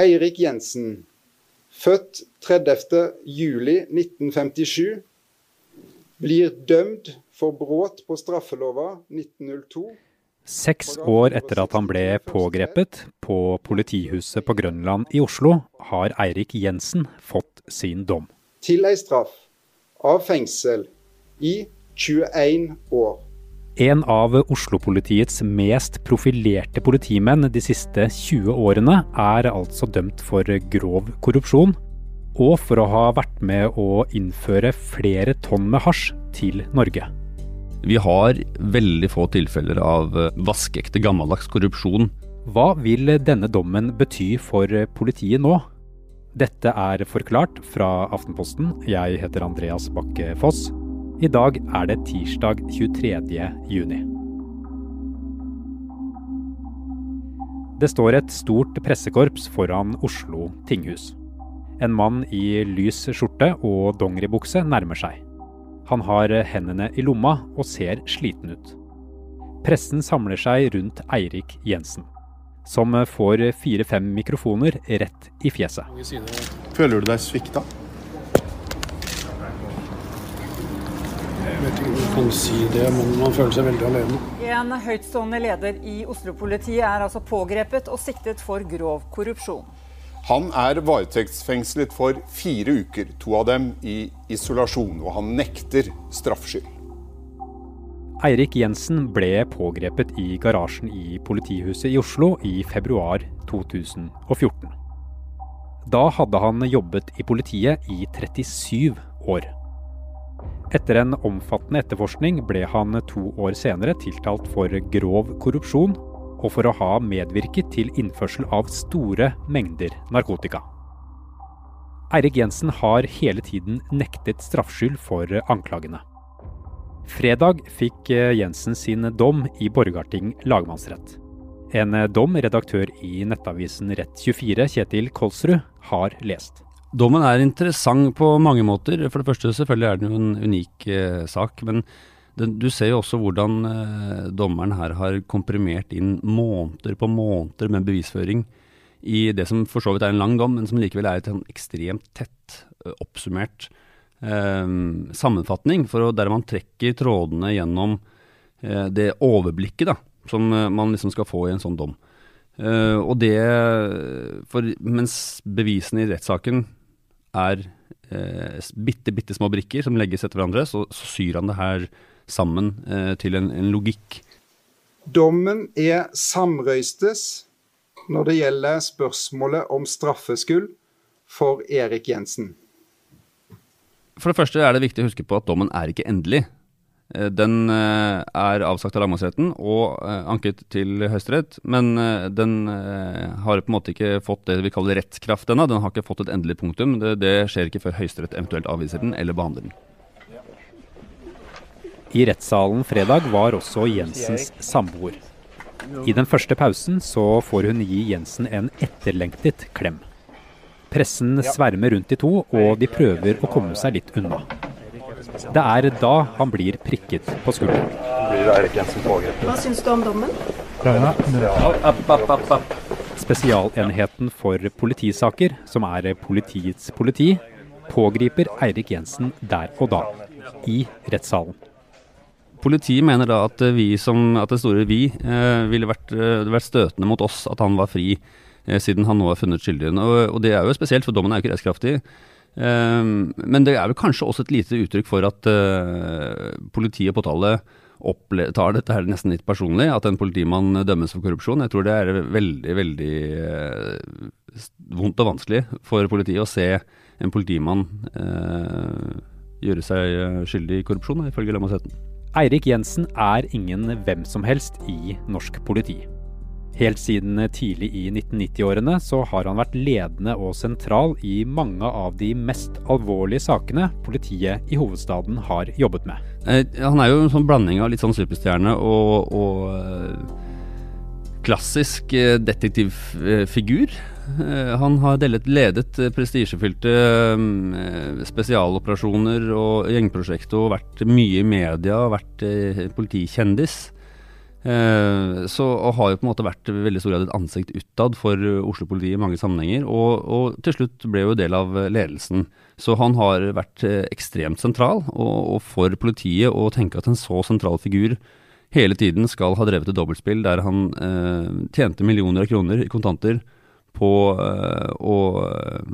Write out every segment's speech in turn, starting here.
Eirik Jensen, født 30.07.1957, blir dømt for brudd på straffelova 1902. Seks år etter at han ble pågrepet på politihuset på Grønland i Oslo, har Eirik Jensen fått sin dom. Til ei straff av fengsel i 21 år. En av Oslo-politiets mest profilerte politimenn de siste 20 årene er altså dømt for grov korrupsjon, og for å ha vært med å innføre flere tonn med hasj til Norge. Vi har veldig få tilfeller av vaskeekte gammeldags korrupsjon. Hva vil denne dommen bety for politiet nå? Dette er Forklart fra Aftenposten. Jeg heter Andreas Bakke Foss. I dag er det tirsdag 23. juni. Det står et stort pressekorps foran Oslo tinghus. En mann i lys skjorte og dongeribukse nærmer seg. Han har hendene i lomma og ser sliten ut. Pressen samler seg rundt Eirik Jensen, som får fire-fem mikrofoner rett i fjeset. Føler du deg svikta? Jeg vet ikke om jeg kan si det, men man føler seg veldig alene. En høytstående leder i Oslo-politiet er altså pågrepet og siktet for grov korrupsjon. Han er varetektsfengslet for fire uker, to av dem i isolasjon, og han nekter straffskyld. Eirik Jensen ble pågrepet i garasjen i politihuset i Oslo i februar 2014. Da hadde han jobbet i politiet i 37 år. Etter en omfattende etterforskning ble han to år senere tiltalt for grov korrupsjon og for å ha medvirket til innførsel av store mengder narkotika. Eirik Jensen har hele tiden nektet straffskyld for anklagene. Fredag fikk Jensen sin dom i Borgarting lagmannsrett. En dom redaktør i nettavisen Rett24, Kjetil Kolsrud, har lest. Dommen er interessant på mange måter. For det første selvfølgelig er den jo en unik eh, sak. Men den, du ser jo også hvordan eh, dommeren her har komprimert inn måneder på måneder med bevisføring i det som for så vidt er en lang dom, men som likevel er et ekstremt tett eh, oppsummert eh, sammenfatning, for å, der man trekker trådene gjennom eh, det overblikket da, som eh, man liksom skal få i en sånn dom. og det for, Mens bevisene i rettssaken er eh, bitte, bitte små brikker som legges etter hverandre, så, så syr han det her sammen eh, til en, en, logikk. Dommen er samrøystes når det gjelder spørsmålet om straffskyld for Erik Jensen. For det første er det viktig å huske på at dommen er ikke endelig. Eh, den eh, er avsagt av lagmannsretten og eh, anket til Høyesterett, men den har på en måte ikke fått det vi kaller rettskraft ennå. Den har ikke fått et endelig punktum. Det, det skjer ikke før Høyesterett eventuelt avviser den eller behandler den. I rettssalen fredag var også Jensens samboer. I den første pausen så får hun gi Jensen en etterlengtet klem. Pressen svermer rundt de to, og de prøver å komme seg litt unna. Det er da han blir prikket på skulderen. Hva syns du om dommen? Spesialenheten for politisaker, som er politiets politi, pågriper Eirik Jensen der og da, i rettssalen. Politiet mener da at, vi som, at det store vi eh, ville vært, eh, vært, støtende mot oss at han var fri, eh, siden han nå er funnet skyldig. Og, og, det er jo spesielt, for dommen er jo ikke rettskraftig. Ehm, men det er vel kanskje også et lite uttrykk for at politiet på påtale tar dette her nesten litt personlig, at en politimann dømmes for korrupsjon. Jeg tror det er veldig, veldig uh, vondt og vanskelig for politiet å se en politimann uh, gjøre seg skyldig i korrupsjon, ifølge lagmannsretten. Eirik Jensen er ingen hvem som helst i norsk politi. Helt siden tidlig i 1990-årene så har han vært ledende og sentral i mange av de mest alvorlige sakene politiet i hovedstaden har jobbet med. Eh, han er jo en sånn blanding av litt sånn superstjerne og, og eh, klassisk eh, detektivfigur. Han har ledet, ledet prestisjefylte spesialoperasjoner og gjengprosjekter og vært mye i media, vært politikjendis. Eh, så og har jo på en måte vært veldig stor grad et ansikt utad for Oslo-politiet i mange sammenhenger. Og, og, til slutt ble jo del av ledelsen. Så han har vært ekstremt sentral. Og, og for politiet å tenke at en så sentral figur hele tiden skal ha drevet et dobbeltspill der han eh, tjente millioner av kroner i kontanter på eh, å eh,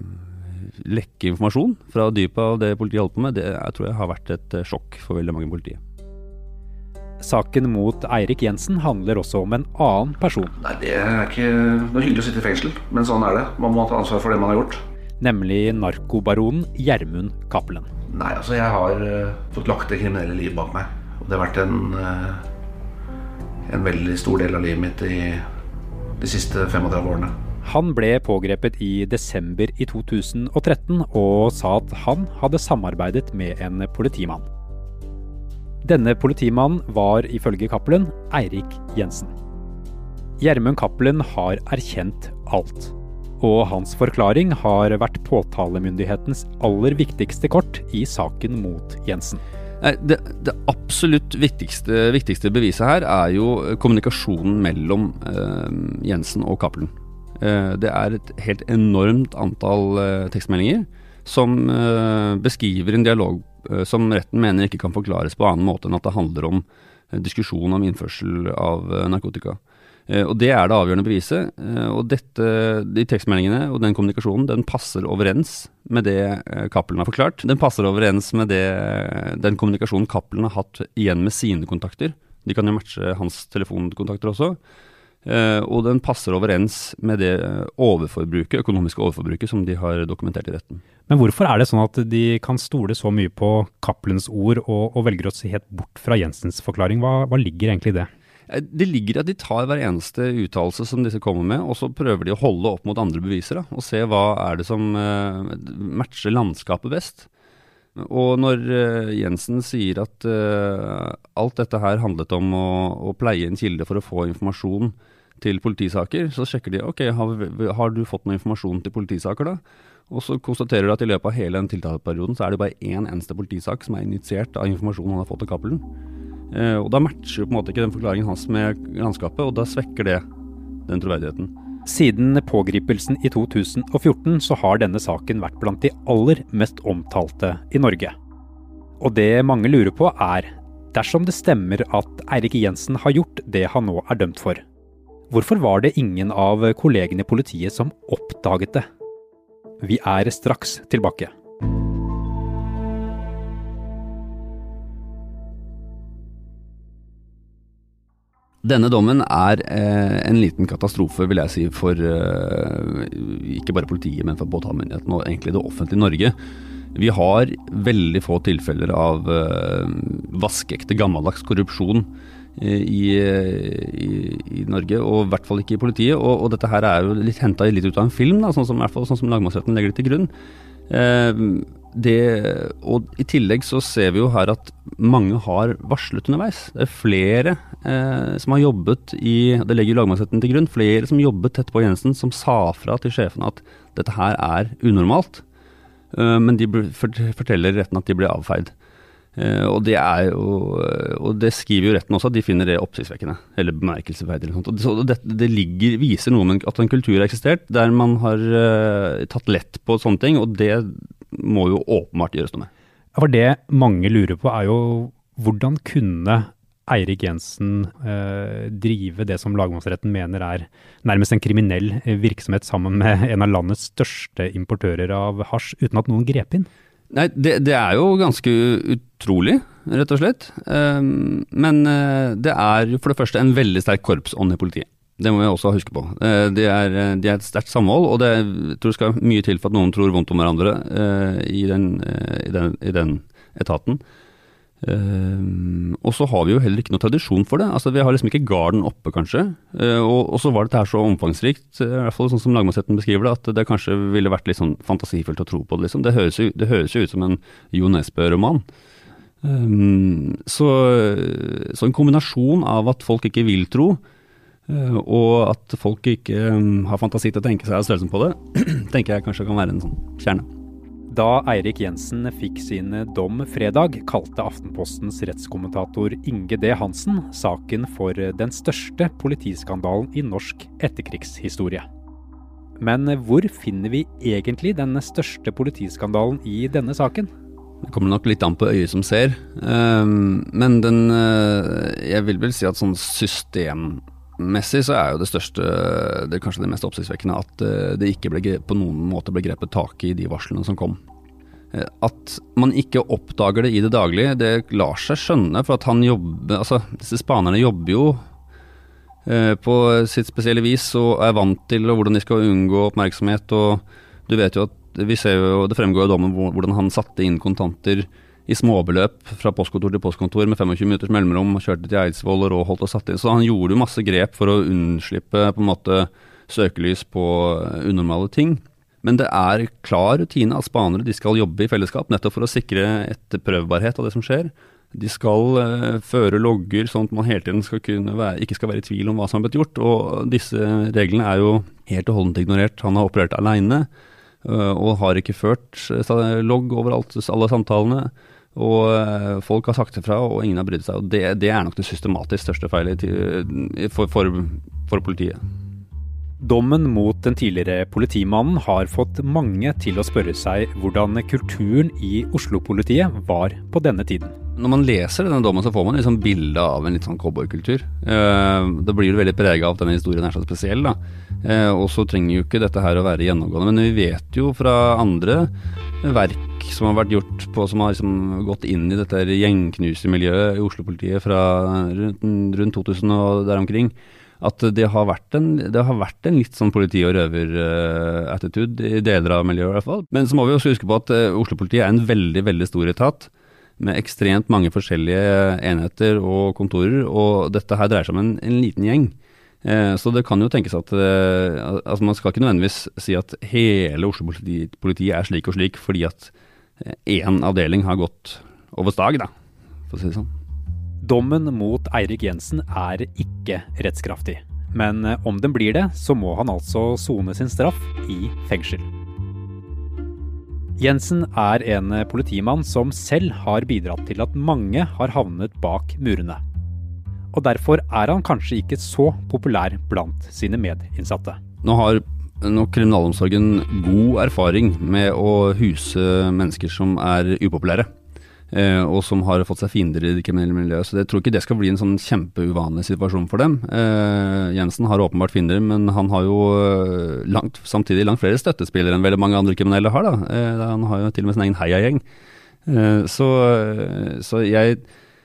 lekke informasjon fra dypet av det politiet holdt på med, det jeg tror jeg har vært et eh, sjokk for veldig mange i politiet. Saken mot Eirik Jensen handler også om en annen person. Nei, Det er ikke noe hyggelig å sitte i fengsel, men sånn er det. Man må ta ansvar for det man har gjort. Nemlig narkobaronen Gjermund Cappelen. Nei, altså jeg har uh, fått lagt det kriminelle livet bak meg. Og det har vært en uh, en veldig stor del av livet mitt i de siste 35 årene. Han ble pågrepet i desember i 2013 og sa at han hadde samarbeidet med en politimann. Denne politimannen var ifølge Cappelen Eirik Jensen. Gjermund Cappelen har erkjent alt. Og hans forklaring har vært påtalemyndighetens aller viktigste kort i saken mot Jensen. Det, det absolutt viktigste, viktigste, beviset her er jo kommunikasjonen mellom eh, Jensen og Cappelen. Eh, det er et helt enormt antall eh, tekstmeldinger som beskriver en dialog som retten mener ikke kan forklares på annen måte enn at det handler om diskusjon om innførsel av narkotika. Eh, og Det er det avgjørende beviset. Eh, og dette, De tekstmeldingene og den kommunikasjonen den passer overens med det eh, Cappelen har forklart. Den passer overens med det, den kommunikasjonen Cappelen har hatt igjen med sine kontakter. De kan jo matche hans telefonkontakter også. Og den passer overens med det overforbruket, økonomiske overforbruket som de har dokumentert i retten. Men hvorfor er det sånn at de kan stole så mye på Cappelens ord og, og velger å se helt bort fra Jensens forklaring? Hva, hva ligger egentlig i det? Eh, det ligger i at de tar hver eneste uttalelse som disse kommer med, og så prøver de å holde opp mot andre beviser. Da, og se hva er det som matcher landskapet best. Og når Jensen sier at alt dette her handlet om å, å, pleie en kilde for å få informasjon til politisaker, så sjekker de ok, har, har du fått noe informasjon til politisaker da? Og så konstaterer du at i løpet av hele den tiltaleperioden så er det bare én eneste politisak som er initiert av informasjon han har fått av Cappelen. Eh, og da matcher jo på en måte ikke den forklaringen hans med landskapet, og da svekker det den troverdigheten. Siden pågripelsen i 2014 så har denne saken vært blant de aller mest omtalte i Norge. Og det mange lurer på er, dersom det stemmer at Eirik Jensen har gjort det han nå er dømt for, hvorfor var det ingen av kollegene i politiet som oppdaget det? Vi er straks tilbake. Denne dommen er eh, en liten katastrofe, vil jeg si, for eh, ikke bare politiet, men for påtalemyndigheten og egentlig det offentlige Norge. Vi har veldig få tilfeller av eh, vaskeekte, gammeldags korrupsjon i, i, i, Norge, og i hvert fall ikke i politiet. Og, og dette her er jo litt henta litt ut av en film, da, sånn som, sånn som lagmannsretten legger det til grunn. Eh, det, og I tillegg så ser vi jo her at mange har varslet underveis. Det er flere eh, som har jobbet i Det legger lagmannsretten til grunn. Flere som jobbet tett på Jensen, som sa fra til sjefene at dette her er unormalt. Eh, men de forteller retten at de ble avfeid. Eh, og, det er jo, og det skriver jo retten også, at de finner det oppsiktsvekkende. Eller bemerkelsesverdig. Eller sånt. Det, det ligger, viser noe om at en kultur har eksistert der man har uh, tatt lett på sånne ting. Og det må jo åpenbart gjøres noe med. For det mange lurer på er jo hvordan kunne Eirik Jensen eh, drive det som lagmannsretten mener er nærmest en kriminell eh, virksomhet sammen med en av landets største importører av hasj, uten at noen grep inn? Nei, det, det er jo ganske utrolig, rett og slett. Um, men uh, det er for det første en veldig sterk korpsånd i politiet. Det må vi også huske på. Det de er, eh, de er et sterkt samhold, og det, jeg tror det skal mye til for at noen tror vondt om hverandre i, den, i, den, i, den, etaten. Uh, og så har vi jo heller ikke noe tradisjon for det. Altså Vi har liksom ikke garden oppe, kanskje. og, og så var dette her så omfangsrikt, i hvert fall sånn som lagmannsretten beskriver det, at det kanskje ville vært litt sånn fantasifullt å tro på det. liksom. Det høres jo, det høres jo ut som en Jo Nesbø-roman. Um, så, så en kombinasjon av at folk ikke vil tro, uh, og at folk ikke um, har fantasi til å tenke seg størrelsen på det, tenker jeg kanskje kan være en sånn kjerne. Da Eirik Jensen fikk sin dom fredag, kalte Aftenpostens rettskommentator Inge D. Hansen saken for den største politiskandalen i norsk etterkrigshistorie. Men hvor finner vi egentlig den største politiskandalen i denne saken? Det kommer nok litt an på øyet som ser. Ehm, men den eh, Jeg vil vel si at sånn systemmessig så er jo det største, det er kanskje det mest oppsiktsvekkende, at eh, det ikke ble, på noen måte ble grepet tak i de varslene som kom. Eh, at man ikke oppdager det i det daglige, det lar seg skjønne. For at han jobber Altså, disse spanerne jobber jo på sitt spesielle vis og er vant til hvordan de skal unngå oppmerksomhet. Og du vet jo at vi ser jo, Det fremgår jo dommen hvordan han satte inn kontanter i småbeløp fra postkontor til postkontor med 25 minutters mellomrom, kjørte til Eidsvoll og Råholt og satte inn. Så han gjorde jo masse grep for å unnslippe på en måte søkelys på unormale ting. Men det er klar rutine at spanere de skal jobbe i fellesskap, nettopp for å sikre etterprøvbarhet av det som skjer. De skal uh, føre logger, sånn at man hele tiden skal være, ikke skal være i tvil om hva som har blitt gjort. Og disse reglene er jo helt og holdent ignorert. Han har operert aleine. uh, og har ikke ført uh, logg over alle samtalene. Og eh, folk har sagt ifra, og ingen har brydd seg. og det, det, er nok det systematisk største feilet for, for, for politiet. Dommen mot den tidligere politimannen har fått mange til å spørre seg hvordan kulturen i Oslo-politiet var på denne tiden. Når man leser denne dommen, så får man liksom bilde av en litt sånn cowboykultur. Eh, da blir du veldig prega av at denne historien er så spesiell. da. Eh, og så trenger jo ikke dette her å være gjennomgående. Men vi vet jo fra andre verk som har vært gjort på, som har liksom gått inn i dette gjengknusermiljøet i Oslo-politiet fra rundt, rundt 2000 og der omkring at det har vært en, har vært en litt sånn politi- og røver-attitude i deler av miljøet i hvert fall. Men så må vi også huske på at uh, Oslo-politiet er en veldig, veldig stor etat med ekstremt mange forskjellige enheter og kontorer, og dette her dreier seg om en, en liten gjeng. Eh, så det kan jo tenkes at eh, altså Man skal ikke nødvendigvis si at hele Oslo-politiet politi er slik og slik fordi at én avdeling har gått over stag, da, for å si det sånn. Dommen mot Eirik Jensen er ikke rettskraftig. Men eh, om den blir det, så må han altså sone sin straff i fengsel. Jensen er en politimann som selv har bidratt til at mange har havnet bak murene. Og derfor er han kanskje ikke så populær blant sine medinnsatte. Nå har nok kriminalomsorgen god erfaring med å huse mennesker som er upopulære. Eh, og som har fått seg fiender i det kriminelle miljøet. Så jeg tror ikke det skal bli en sånn kjempeuvanlig situasjon for dem. Eh, Jensen har åpenbart fiender, men han har jo eh, langt, samtidig langt flere støttespillere enn veldig mange andre kriminelle har. Eh, han har jo til og med sin egen heiagjeng. Eh, så, så jeg,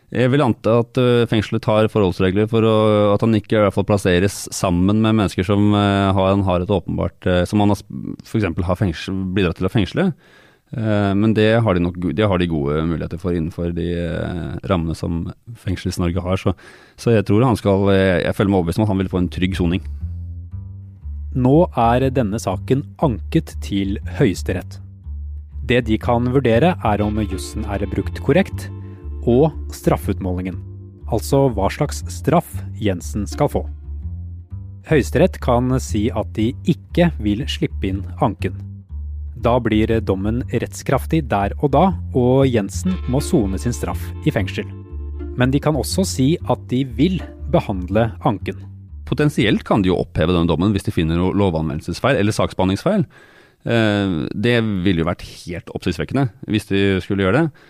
jeg vil anta at fengselet tar forholdsregler for å, at han ikke i hvert fall plasseres sammen med mennesker som har, har et åpenbart Som han f.eks. har fengsel, bidratt til å fengsle. Eh, men det har, de nok, det har de gode muligheter for innenfor de eh, rammene som Fengsels-Norge har. Så, så, jeg tror han skal eh, Jeg føler meg overbevist om at han vil få en trygg soning. Nå er denne saken anket til Høyesterett. Det de kan vurdere, er om jussen er brukt korrekt, og straffeutmålingen. Altså hva slags straff Jensen skal få. Høyesterett kan si at de ikke vil slippe inn anken. Da blir dommen rettskraftig der og da, og Jensen må sone sin straff i fengsel. Men de kan også si at de vil behandle anken. Potensielt kan de jo oppheve denne dommen hvis de finner noe lovanvendelsesfeil eller saksbehandlingsfeil. Eh, det ville jo vært helt oppsiktsvekkende hvis de skulle gjøre det.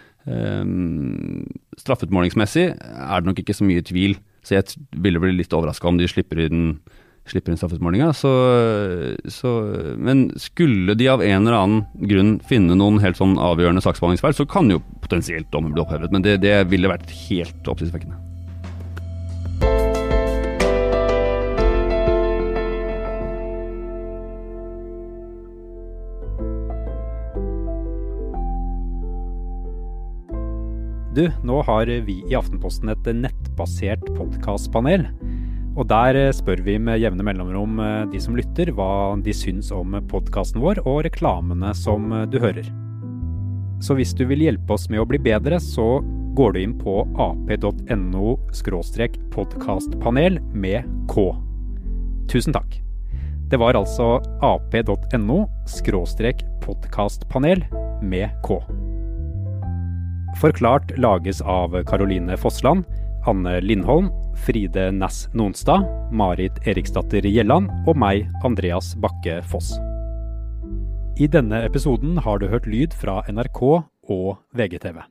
Straffutmålingsmessig er det nok ikke så mye tvil, så jeg ville bli litt overraska om de slipper i den slipper inn straffesmålinga. Så, så, men skulle de av en eller annen grunn finne noen helt sånn avgjørende saksbehandlingsfeil, så kan jo potensielt dommen bli opphevet. Men det, det ville vært helt oppsiktsvekkende. Du, nå har vi i Aftenposten et nettbasert podkastpanel. Og der eh, spør vi med jevne mellomrom eh, de som lytter, hva de syns om podkasten vår og reklamene som eh, du hører. Så hvis du vil hjelpe oss med å bli bedre, så går du inn på ap.no podkastpanel med K. Tusen takk. Det var altså ap.no podkastpanel med K. Forklart lages av Caroline Fossland, Anne Lindholm, Fride Næss Nonstad, Marit Eriksdatter Gjelland og meg, Andreas Bakke Foss. I denne episoden har du hørt lyd fra NRK og VGTV.